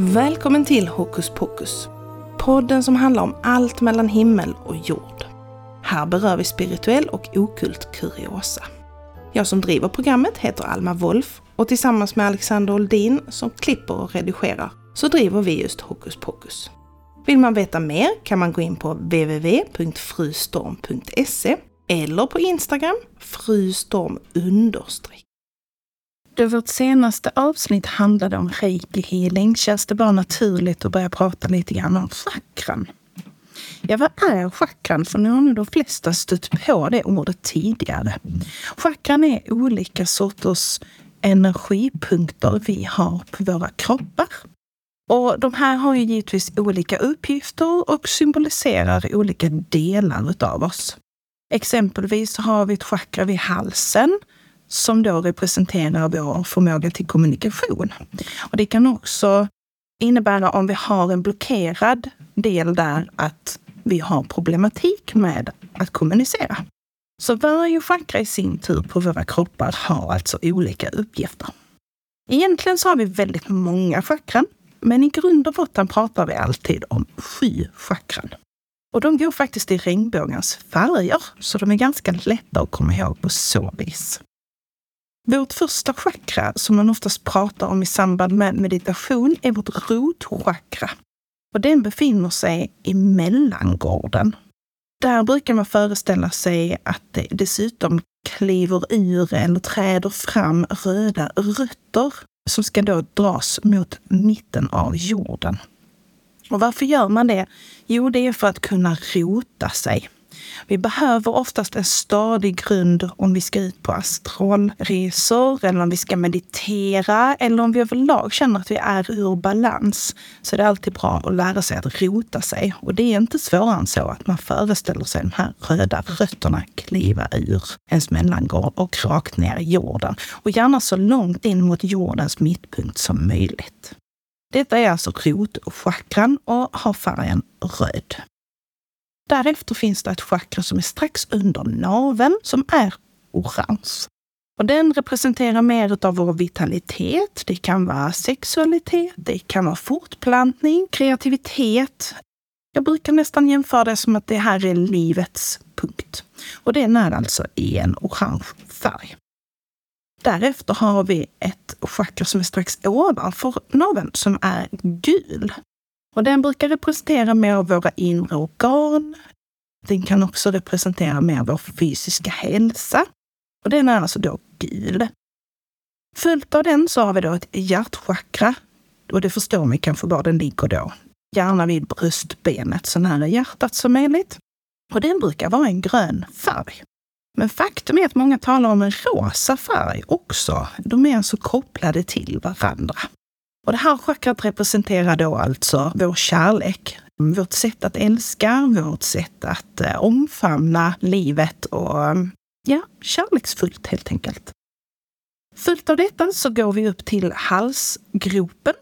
Välkommen till Hokus Pokus. Podden som handlar om allt mellan himmel och jord. Här berör vi spirituell och okult kuriosa. Jag som driver programmet heter Alma Wolf och tillsammans med Alexander Oldin som klipper och redigerar så driver vi just Hokus Pokus. Vill man veta mer kan man gå in på www.frustorm.se eller på Instagram frustorm understreck. Då vårt senaste avsnitt handlade om reiki healing känns det bara naturligt att börja prata lite grann om chakran. Ja, vad är chakran? För nu har nog de flesta stött på det ordet tidigare. Chakran är olika sorters energipunkter vi har på våra kroppar. Och de här har ju givetvis olika uppgifter och symboliserar olika delar utav oss. Exempelvis har vi ett chakra vid halsen som då representerar vår förmåga till kommunikation. Och det kan också innebära om vi har en blockerad del där att vi har problematik med att kommunicera. Så varje chakra i sin tur på våra kroppar har alltså olika uppgifter. Egentligen så har vi väldigt många chakran, men i grund och botten pratar vi alltid om sju chakran. Och de går faktiskt i regnbågens färger, så de är ganska lätta att komma ihåg på så vis. Vårt första chakra, som man oftast pratar om i samband med meditation, är vårt rotchakra. Och den befinner sig i mellangården. Där brukar man föreställa sig att det dessutom kliver ur eller träder fram röda rötter som ska då dras mot mitten av jorden. Och varför gör man det? Jo, det är för att kunna rota sig. Vi behöver oftast en stadig grund om vi ska ut på astralresor eller om vi ska meditera eller om vi överlag känner att vi är ur balans. Så det är alltid bra att lära sig att rota sig. Och det är inte svårare än så att man föreställer sig de här röda rötterna kliva ur ens mellangård och rakt ner i jorden. Och gärna så långt in mot jordens mittpunkt som möjligt. Detta är alltså rotchakran och har färgen röd. Därefter finns det ett chakra som är strax under naveln som är orange. Och den representerar mer av vår vitalitet. Det kan vara sexualitet, det kan vara fortplantning, kreativitet. Jag brukar nästan jämföra det som att det här är livets punkt. Och den är alltså i en orange färg. Därefter har vi ett chakra som är strax ovanför naveln som är gul. Och den brukar representera mer av våra inre organ. Den kan också representera mer vår fysiska hälsa. Och den är alltså då gul. Följt av den så har vi då ett hjärtchakra. Och det förstår man kanske var den ligger då. Gärna vid bröstbenet, så nära hjärtat som möjligt. Och den brukar vara en grön färg. Men faktum är att många talar om en rosa färg också. De är alltså kopplade till varandra. Och det här chakrat representerar då alltså vår kärlek, vårt sätt att älska, vårt sätt att eh, omfamna livet och ja, kärleksfullt helt enkelt. Följt av detta så går vi upp till halsgropen.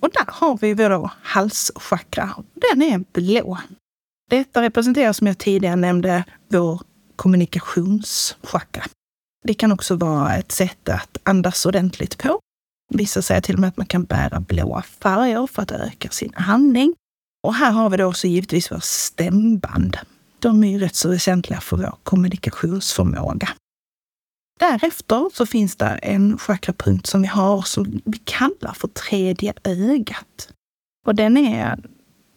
Och där har vi vår halschakra. Den är blå. Detta representerar som jag tidigare nämnde vår kommunikationschakra. Det kan också vara ett sätt att andas ordentligt på Vissa säger till och med att man kan bära blåa färger för att öka sin andning. Och här har vi då också givetvis våra stämband. De är ju rätt så väsentliga för vår kommunikationsförmåga. Därefter så finns det en chakrapunkt som vi har som vi kallar för tredje ögat. Och den är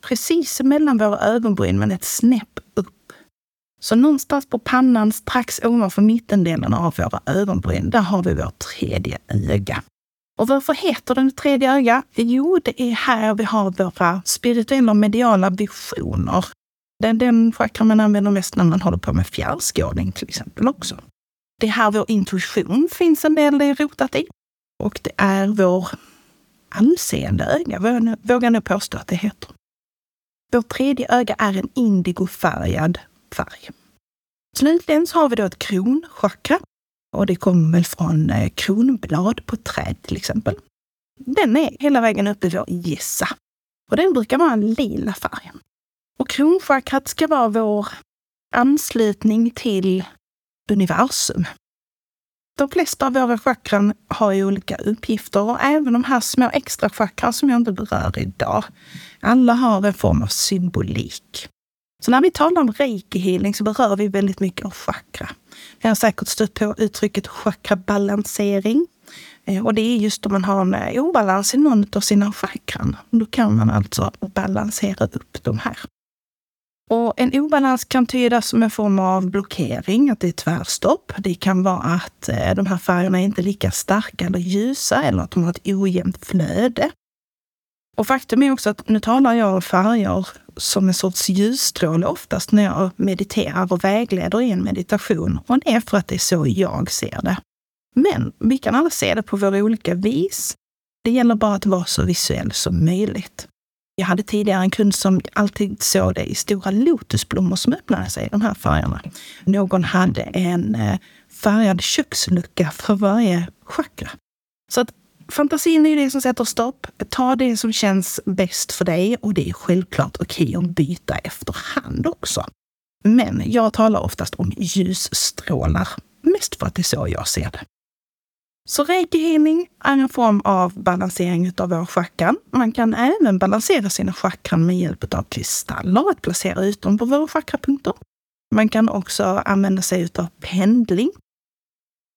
precis mellan våra ögonbryn men ett snäpp upp. Så någonstans på pannan strax ovanför mittendelen av våra ögonbryn, där har vi vårt tredje öga. Och varför heter den tredje öga? Jo, det är här vi har våra spirituella och mediala visioner. Det är den chakran man använder mest när man håller på med fjärrskådning till exempel också. Det är här vår intuition finns en del rotat i. Och det är vår anseende öga, vågar jag nog påstå att det heter. Vårt tredje öga är en indigofärgad färg. Slutligen så har vi då ett kronchakra och det kommer väl från eh, kronblad på träd till exempel. Den är hela vägen upp i vår gissa. Och den brukar vara en lila färg. Och Kronchakrat ska vara vår anslutning till universum. De flesta av våra chakran har ju olika uppgifter och även de här små extra chakran som jag inte berör idag. Alla har en form av symbolik. Så när vi talar om reiki healing så berör vi väldigt mycket av chakra. Vi har säkert stött på uttrycket chakrabalansering. Eh, och det är just om man har en eh, obalans i någon av sina chakran. Då kan man alltså balansera upp de här. Och en obalans kan tydas som en form av blockering, att det är tvärstopp. Det kan vara att eh, de här färgerna är inte lika starka eller ljusa eller att de har ett ojämnt flöde. Och faktum är också att nu talar jag om färger som en sorts ljusstråle oftast när jag mediterar och vägleder i en meditation. Och det är för att det är så jag ser det. Men vi kan alla se det på våra olika vis. Det gäller bara att vara så visuell som möjligt. Jag hade tidigare en kund som alltid såg det i stora lotusblommor som öppnade sig, i de här färgerna. Någon hade en eh, färgad kökslucka för varje chakra. Så att fantasin är det som sätter stopp. Ta det som känns bäst för dig och det är självklart okej att byta efterhand också. Men jag talar oftast om ljusstrålar, mest för att det är så jag ser det. Så reikihealing är en form av balansering av våra chakran. Man kan även balansera sina chakran med hjälp av kristaller att placera ut dem på våra chakrapunkter. Man kan också använda sig av pendling.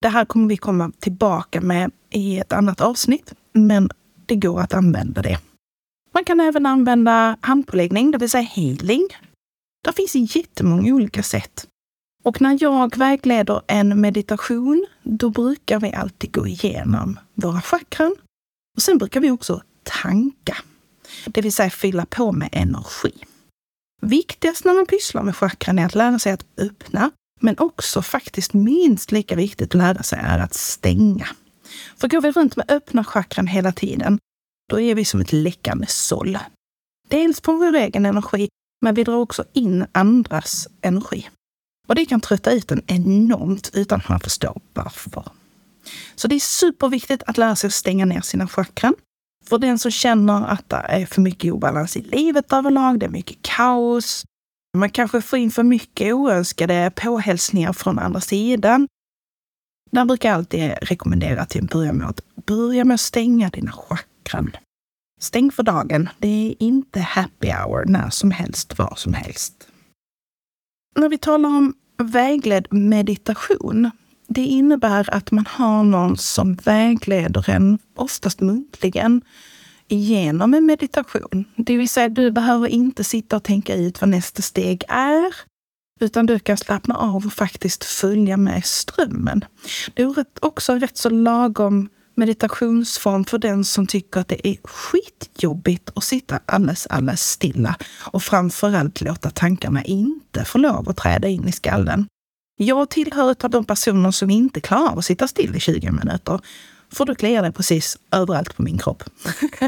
Det här kommer vi komma tillbaka med i ett annat avsnitt, men det går att använda det. Man kan även använda handpåläggning, det vill säga healing. Det finns jättemånga olika sätt. Och när jag vägleder en meditation, då brukar vi alltid gå igenom våra chakran. Och sen brukar vi också tanka, det vill säga fylla på med energi. Viktigast när man pysslar med chakran är att lära sig att öppna, men också faktiskt minst lika viktigt att lära sig är att stänga. För går vi runt med öppna chakran hela tiden, då är vi som ett läckande såll. Dels på vår egen energi, men vi drar också in andras energi. Och det kan trötta ut en enormt utan att man förstår varför. Så det är superviktigt att lära sig att stänga ner sina chakran. För den som känner att det är för mycket obalans i livet överlag, det är mycket kaos, man kanske får in för mycket oönskade påhälsningar från andra sidan. Där brukar jag alltid rekommendera till en början med att börja med att stänga dina chakran. Stäng för dagen. Det är inte happy hour när som helst, var som helst. När vi talar om vägledd meditation, det innebär att man har någon som vägleder en, oftast muntligen, genom en meditation. Det vill säga, du behöver inte sitta och tänka ut vad nästa steg är, utan du kan slappna av och faktiskt följa med strömmen. Det är också en rätt så lagom meditationsform för den som tycker att det är skitjobbigt att sitta alldeles, alldeles stilla och framförallt låta tankarna inte få lov att träda in i skallen. Jag tillhör av de personer som inte klarar av att sitta still i 20 minuter. För då kliar det precis överallt på min kropp.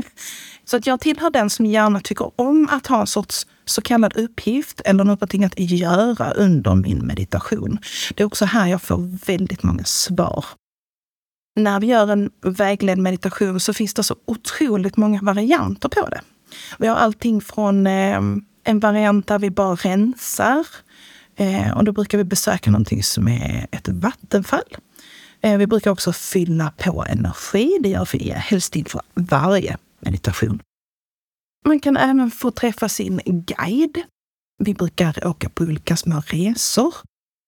så att jag tillhör den som gärna tycker om att ha en sorts så kallad uppgift eller någonting att göra under min meditation. Det är också här jag får väldigt många svar när vi gör en vägledd meditation så finns det så otroligt många varianter på det. Vi har allting från eh, en variant där vi bara rensar. Eh, och då brukar vi besöka någonting som är ett vattenfall. Eh, vi brukar också fylla på energi. Det gör vi helst inför varje meditation. Man kan även få träffa sin guide. Vi brukar åka på olika små resor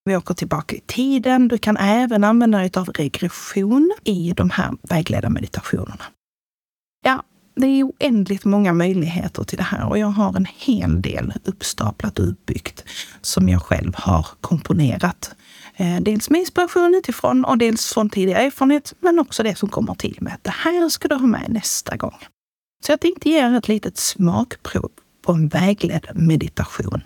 vi åker tillbaka i tiden. Du kan även använda dig av regression i de här vägledda meditationerna. Ja, det är oändligt många möjligheter till det här och jag har en hel del uppstaplat och uppbyggt som jag själv har komponerat. Eh, dels med inspiration utifrån och dels från tidigare erfarenhet, men också det som kommer till med. Det här ska du ha med nästa gång. Så jag tänkte ge er ett litet smakprov på en vägledd meditation.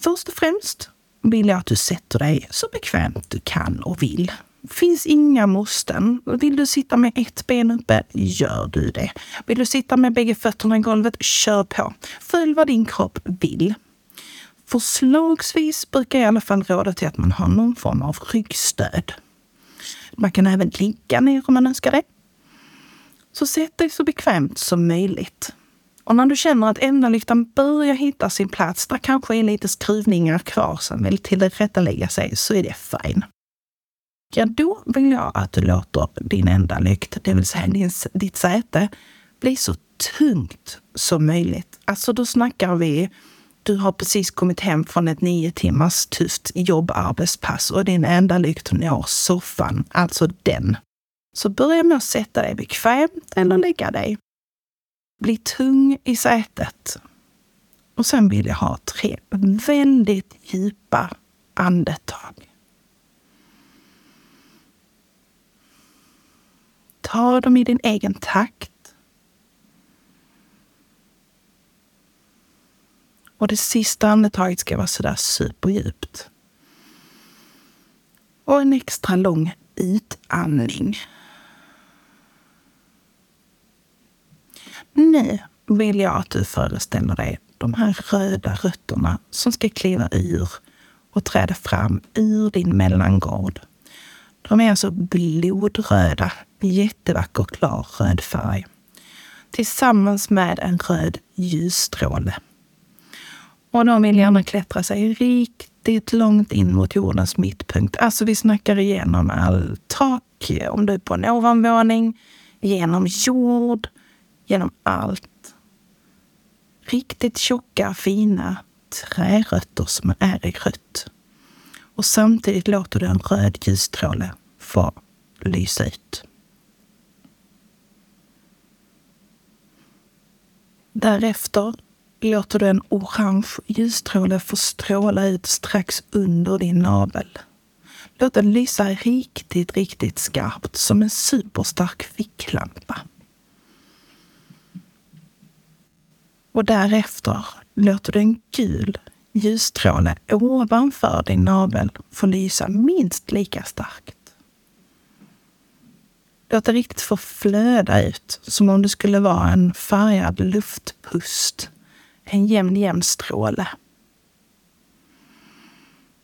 Först och främst vill jag att du sätter dig så bekvämt du kan och vill. finns inga måsten. Vill du sitta med ett ben uppe, gör du det. Vill du sitta med bägge fötterna i golvet, kör på. Följ vad din kropp vill. Förslagsvis brukar jag i alla fall råda till att man har någon form av ryggstöd. Man kan även ligga ner om man önskar det. Så sätt dig så bekvämt som möjligt. Och när du känner att ändalyktan börjar hitta sin plats, där kanske är lite skruvningar kvar som vill tillrättalägga sig, så är det fine. Ja, då vill jag att du låter din ändalykt, det vill säga din, ditt säte, bli så tungt som möjligt. Alltså då snackar vi, du har precis kommit hem från ett nio timmars tufft jobbarbetspass och din enda lykt når soffan, alltså den. Så börja med att sätta dig bekvämt eller lägga dig. Bli tung i sätet. Och sen vill jag ha tre väldigt djupa andetag. Ta dem i din egen takt. Och det sista andetaget ska vara sådär superdjupt. Och en extra lång utandning. Nu vill jag att du föreställer dig de här röda rötterna som ska kliva ur och träda fram ur din mellangård. De är alltså blodröda, jättevacker klar röd färg. Tillsammans med en röd ljusstråle. Och de vill gärna klättra sig riktigt långt in mot jordens mittpunkt. Alltså vi snackar igenom all tak, om du är på en ovanvåning, genom jord, genom allt. Riktigt tjocka, fina trärötter som är i rött. Och samtidigt låter du en röd ljusstråle få lysa ut. Därefter låter du en orange ljusstråle få stråla ut strax under din navel. Låt den lysa riktigt, riktigt skarpt som en superstark ficklampa. Och därefter låter du en gul ljusstråle ovanför din navel få lysa minst lika starkt. Låt det riktigt få flöda ut som om det skulle vara en färgad luftpust en jämn, jämn stråle.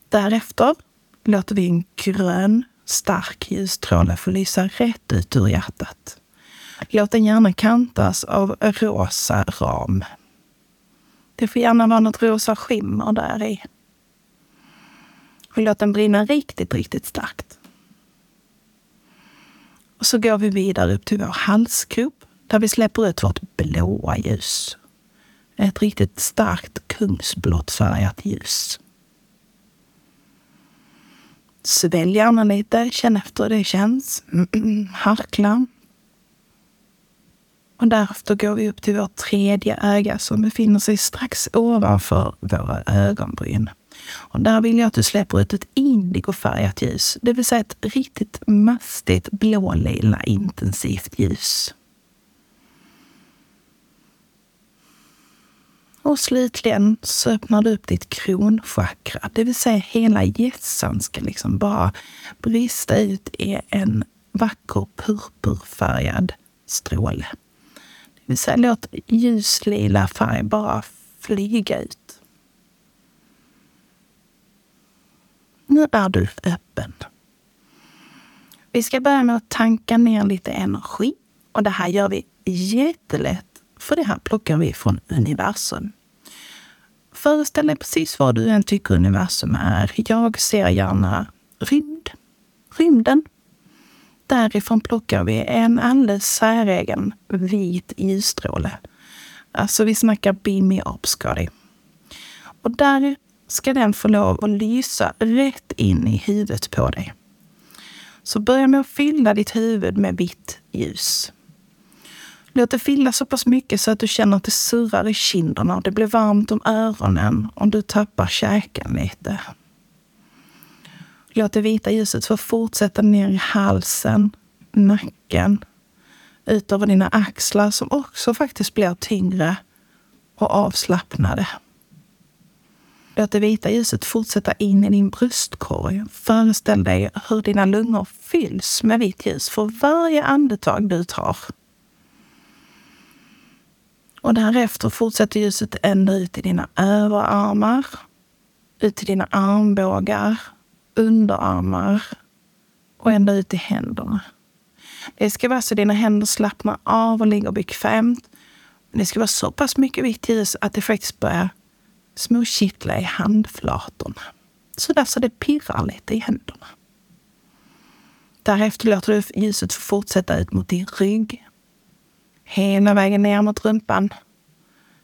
Därefter låter vi en grön, stark ljusstråle få lysa rätt ut ur hjärtat. Låt den gärna kantas av rosa ram. Det får gärna vara något rosa skimmer där i. Och låt den brinna riktigt, riktigt starkt. Och så går vi vidare upp till vår halsgrop där vi släpper ut vårt blåa ljus ett riktigt starkt kungsblått färgat ljus. Svälj gärna lite, känn efter hur det känns. harkla. Och därefter går vi upp till vårt tredje öga som befinner sig strax ovanför våra ögonbryn. Och där vill jag att du släpper ut ett indigofärgat ljus, det vill säga ett riktigt mastigt blålila intensivt ljus. Och slutligen så öppnar du upp ditt kronchakra, det vill säga hela hjässan ska liksom bara brista ut i en vacker purpurfärgad stråle. Det vill säga låt ljuslila färg bara flyga ut. Nu är du öppen. Vi ska börja med att tanka ner lite energi och det här gör vi jättelätt för det här plockar vi från universum. Föreställ dig precis vad du än tycker universum är. Jag ser gärna rymd. Rymden. Därifrån plockar vi en alldeles säregen vit ljusstråle. Alltså vi snackar beam me up, Scotty. Och där ska den få lov att lysa rätt in i huvudet på dig. Så börja med att fylla ditt huvud med vitt ljus. Låt det fylla så pass mycket så att du känner att det surrar i kinderna och det blir varmt om öronen om du tappar käken lite. Låt det vita ljuset få fortsätta ner i halsen, nacken, ut över dina axlar som också faktiskt blir tyngre och avslappnade. Låt det vita ljuset fortsätta in i din bröstkorg. Föreställ dig hur dina lungor fylls med vitt ljus för varje andetag du tar. Och därefter fortsätter ljuset ända ut i dina överarmar, ut i dina armbågar, underarmar och ända ut i händerna. Det ska vara så att dina händer slappnar av och ligger bekvämt Det ska vara så pass mycket vitt ljus att det faktiskt börjar småkittla i handflatorna. Så där så det pirrar lite i händerna. Därefter låter du ljuset fortsätta ut mot din rygg. Hela vägen ner mot rumpan.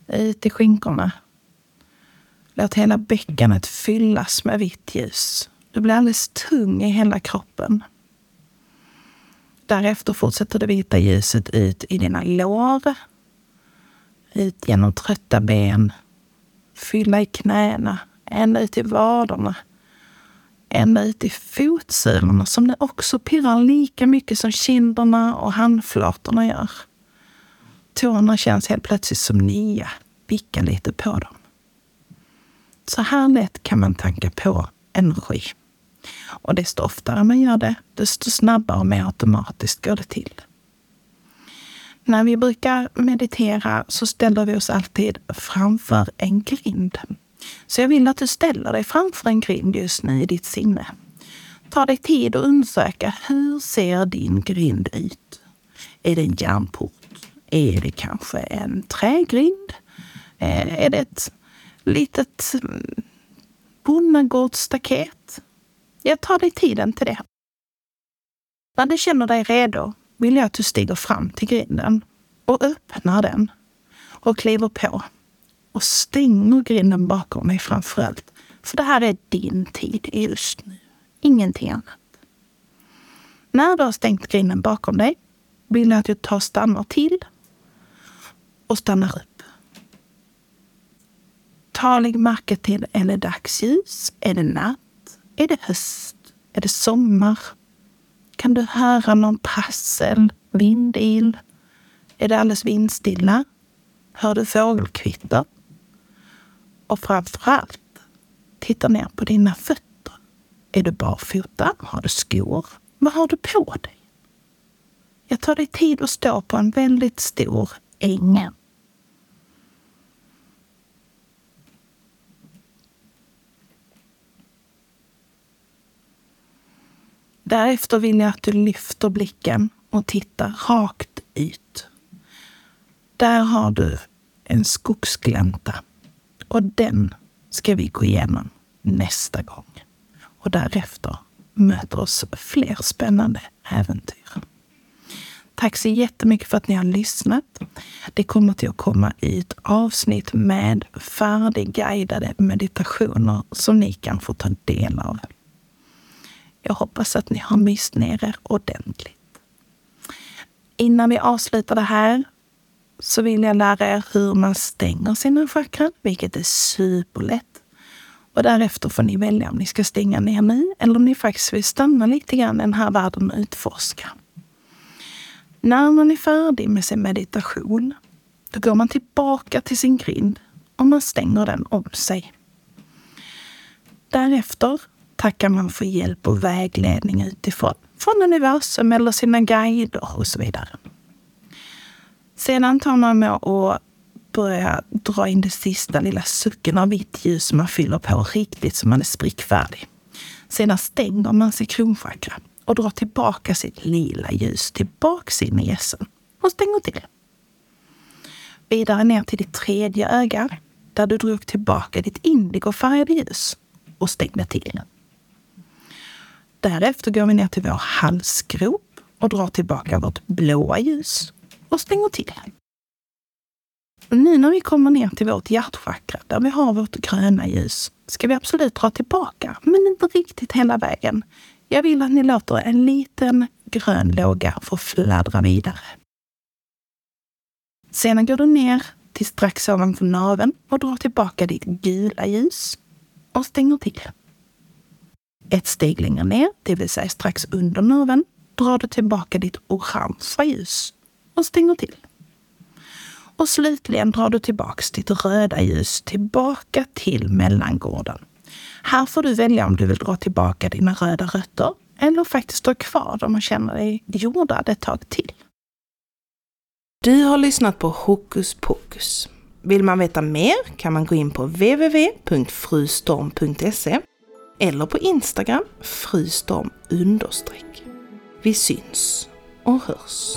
Ut i skinkorna. Låt hela bäckenet fyllas med vitt ljus. Du blir alldeles tung i hela kroppen. Därefter fortsätter det vita ljuset ut i dina lår. Ut genom trötta ben. Fylla i knäna. Ända ut i vaderna. Ända ut i fotsulorna som det också pirrar lika mycket som kinderna och handflatorna gör. Tårna känns helt plötsligt som nya. Vicka lite på dem. Så här lätt kan man tanka på energi. Och desto oftare man gör det, desto snabbare och mer automatiskt går det till. När vi brukar meditera så ställer vi oss alltid framför en grind. Så jag vill att du ställer dig framför en grind just nu i ditt sinne. Ta dig tid att undersöka hur ser din grind ut? Är det en järnport? Är det kanske en trägrind? Eh, är det ett litet mm, bonnagårdsstaket? Jag tar dig tiden till det. När du känner dig redo vill jag att du stiger fram till grinden och öppnar den och kliver på och stänger grinden bakom mig framför allt. För det här är din tid just nu, ingenting annat. När du har stängt grinden bakom dig vill jag att du tar och stannar till och stannar upp. Ta lägg märke till, är det dagsljus? Är det natt? Är det höst? Är det sommar? Kan du höra någon prassel, vindil? Är det alldeles vindstilla? Hör du fågelkvitter? Och framför allt, titta ner på dina fötter. Är du barfota? Har du skor? Vad har du på dig? Jag tar dig tid att stå på en väldigt stor ingen. Därefter vill jag att du lyfter blicken och tittar rakt ut. Där har du en skogsglänta och den ska vi gå igenom nästa gång. Och därefter möter oss fler spännande äventyr. Tack så jättemycket för att ni har lyssnat. Det kommer till att komma ett avsnitt med färdigguidade meditationer som ni kan få ta del av. Jag hoppas att ni har myst ner er ordentligt. Innan vi avslutar det här så vill jag lära er hur man stänger sina chakran, vilket är superlätt. Och därefter får ni välja om ni ska stänga ner nu eller om ni faktiskt vill stanna lite grann i den här världen och utforska. När man är färdig med sin meditation, då går man tillbaka till sin grind och man stänger den om sig. Därefter tackar man för hjälp och vägledning utifrån, från universum eller sina guider och så vidare. Sedan tar man med och börjar dra in det sista lilla sucken av vitt ljus som man fyller på riktigt så man är sprickfärdig. Sedan stänger man sitt kronchakra och drar tillbaka sitt lila ljus tillbaks in i gässen och stänger till. Vidare ner till ditt tredje öga där du drog tillbaka ditt indigofärgade ljus och stängde till. Därefter går vi ner till vår halsgrop och drar tillbaka vårt blåa ljus och stänger till. Nu när vi kommer ner till vårt hjärtchakra där vi har vårt gröna ljus ska vi absolut dra tillbaka, men inte riktigt hela vägen. Jag vill att ni låter en liten grön låga få fladdra vidare. Sedan går du ner till strax ovanför naveln och drar tillbaka ditt gula ljus och stänger till. Ett steg längre ner, det vill säga strax under naveln, drar du tillbaka ditt orangea ljus och stänger till. Och slutligen drar du tillbaks ditt röda ljus tillbaka till mellangården. Här får du välja om du vill dra tillbaka dina röda rötter eller faktiskt stå kvar dem och känna dig jordad ett tag till. Du har lyssnat på Hokus pokus. Vill man veta mer kan man gå in på www.frustorm.se eller på Instagram frustorm. Vi syns och hörs.